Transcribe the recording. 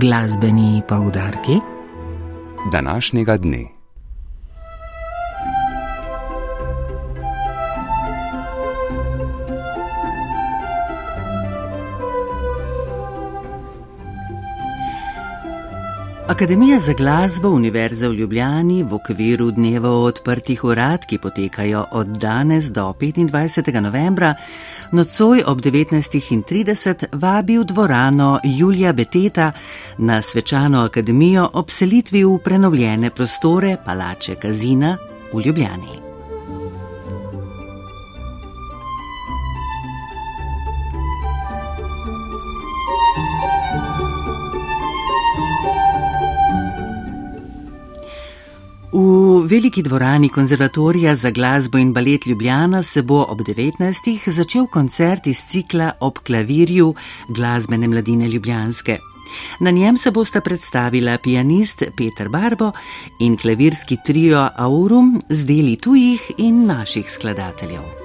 Glasbeni poudarki današnjega dne. Akademija za glasbo Univerze v Ljubljani v okviru dneva odprtih urad, ki potekajo od danes do 25. novembra, nocoj ob 19.30 vabi v dvorano Julija Beteta na svečano akademijo ob selitvi v prenovljene prostore Palače Kazina v Ljubljani. Veliki dvorani konzervatorija za glasbo in balet Ljubljana se bo ob 19. začel koncert iz cikla Ob klavirju glasbene mladine Ljubljanske. Na njem se bosta predstavila pianist Peter Barbo in klavirski trio Aurum z deli tujih in naših skladateljev.